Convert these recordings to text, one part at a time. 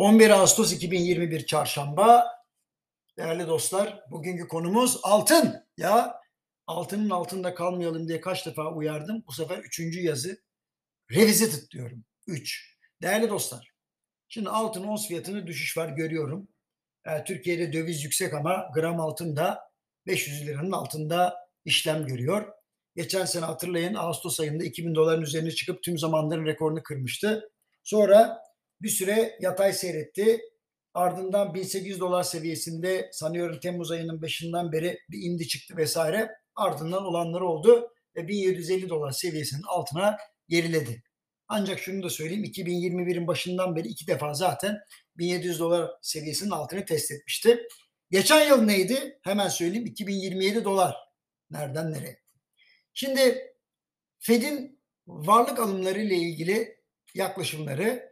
11 Ağustos 2021 Çarşamba. Değerli dostlar, bugünkü konumuz altın. Ya altının altında kalmayalım diye kaç defa uyardım. Bu sefer üçüncü yazı revisited diyorum. Üç. Değerli dostlar, şimdi altın ons fiyatını düşüş var görüyorum. Yani Türkiye'de döviz yüksek ama gram altın da 500 liranın altında işlem görüyor. Geçen sene hatırlayın Ağustos ayında 2000 doların üzerine çıkıp tüm zamanların rekorunu kırmıştı. Sonra bir süre yatay seyretti. Ardından 1800 dolar seviyesinde sanıyorum Temmuz ayının başından beri bir indi çıktı vesaire. Ardından olanları oldu ve 1750 dolar seviyesinin altına geriledi. Ancak şunu da söyleyeyim 2021'in başından beri iki defa zaten 1700 dolar seviyesinin altını test etmişti. Geçen yıl neydi? Hemen söyleyeyim 2027 dolar. Nereden nereye? Şimdi Fed'in varlık alımları ile ilgili yaklaşımları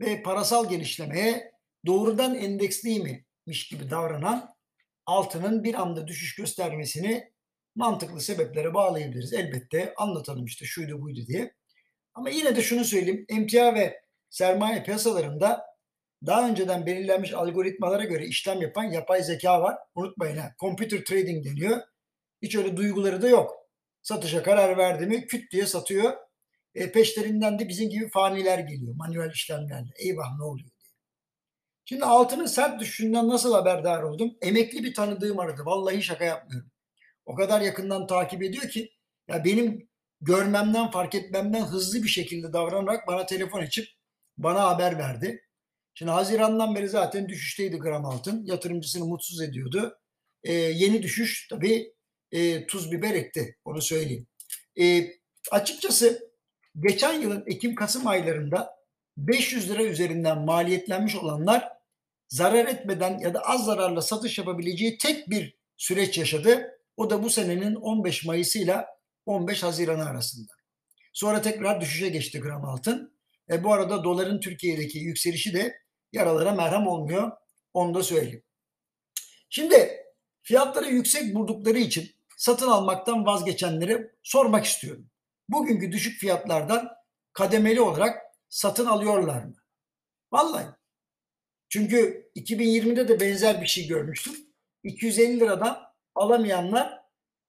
ve parasal genişlemeye doğrudan endeksliymiş gibi davranan altının bir anda düşüş göstermesini mantıklı sebeplere bağlayabiliriz. Elbette anlatalım işte şuydu buydu diye. Ama yine de şunu söyleyeyim. Emtia ve sermaye piyasalarında daha önceden belirlenmiş algoritmalara göre işlem yapan yapay zeka var. Unutmayın ha. Computer trading deniyor. Hiç öyle duyguları da yok. Satışa karar verdi mi küt diye satıyor. E, peşlerinden de bizim gibi faniler geliyor manuel işlemlerle. Eyvah ne oluyor diye. Şimdi altının sert düşüşünden nasıl haberdar oldum? Emekli bir tanıdığım aradı. Vallahi şaka yapmıyorum. O kadar yakından takip ediyor ki ya benim görmemden fark etmemden hızlı bir şekilde davranarak bana telefon açıp bana haber verdi. Şimdi Haziran'dan beri zaten düşüşteydi gram altın. Yatırımcısını mutsuz ediyordu. Ee, yeni düşüş tabii e, tuz biber etti. Onu söyleyeyim. E, açıkçası geçen yılın Ekim-Kasım aylarında 500 lira üzerinden maliyetlenmiş olanlar zarar etmeden ya da az zararla satış yapabileceği tek bir süreç yaşadı. O da bu senenin 15 Mayıs ile 15 Haziran arasında. Sonra tekrar düşüşe geçti gram altın. E, bu arada doların Türkiye'deki yükselişi de yaralara merhem olmuyor. Onu da söyleyeyim. Şimdi fiyatları yüksek buldukları için satın almaktan vazgeçenlere sormak istiyorum. Bugünkü düşük fiyatlardan kademeli olarak satın alıyorlar mı? Vallahi. Çünkü 2020'de de benzer bir şey görmüştüm. 250 liradan alamayanlar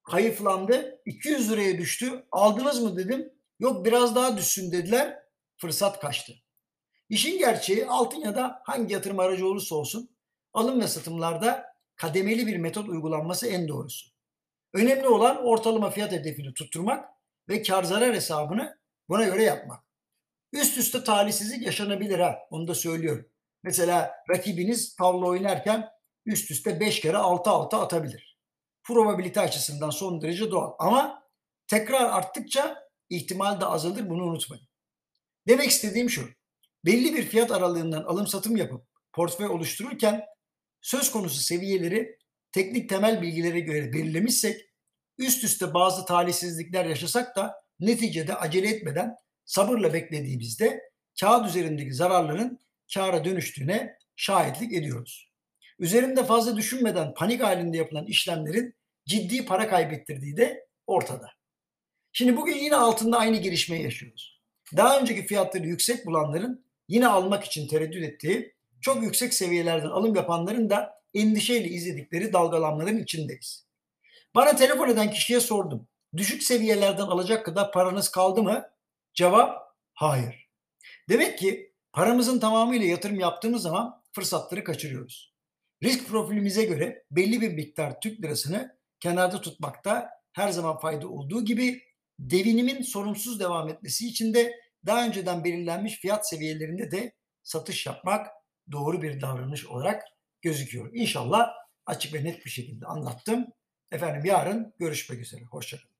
hayıflandı. 200 liraya düştü. Aldınız mı dedim. Yok biraz daha düşsün dediler. Fırsat kaçtı. İşin gerçeği altın ya da hangi yatırım aracı olursa olsun alım ve satımlarda kademeli bir metot uygulanması en doğrusu. Önemli olan ortalama fiyat hedefini tutturmak ve kar zarar hesabını buna göre yapmak. Üst üste talihsizlik yaşanabilir ha onu da söylüyorum. Mesela rakibiniz tavla oynarken üst üste 5 kere 6 6 atabilir. Probabilite açısından son derece doğal ama tekrar arttıkça ihtimal de azalır bunu unutmayın. Demek istediğim şu. Belli bir fiyat aralığından alım satım yapıp portföy oluştururken söz konusu seviyeleri teknik temel bilgilere göre belirlemişsek üst üste bazı talihsizlikler yaşasak da neticede acele etmeden sabırla beklediğimizde kağıt üzerindeki zararların kâra dönüştüğüne şahitlik ediyoruz. Üzerinde fazla düşünmeden panik halinde yapılan işlemlerin ciddi para kaybettirdiği de ortada. Şimdi bugün yine altında aynı gelişmeyi yaşıyoruz. Daha önceki fiyatları yüksek bulanların yine almak için tereddüt ettiği, çok yüksek seviyelerden alım yapanların da endişeyle izledikleri dalgalanmaların içindeyiz. Bana telefon eden kişiye sordum. Düşük seviyelerden alacak kadar paranız kaldı mı? Cevap hayır. Demek ki paramızın tamamıyla yatırım yaptığımız zaman fırsatları kaçırıyoruz. Risk profilimize göre belli bir miktar Türk lirasını kenarda tutmakta her zaman fayda olduğu gibi devinimin sorunsuz devam etmesi için de daha önceden belirlenmiş fiyat seviyelerinde de satış yapmak doğru bir davranış olarak gözüküyor. İnşallah açık ve net bir şekilde anlattım. Efendim yarın görüşmek üzere. Hoşçakalın.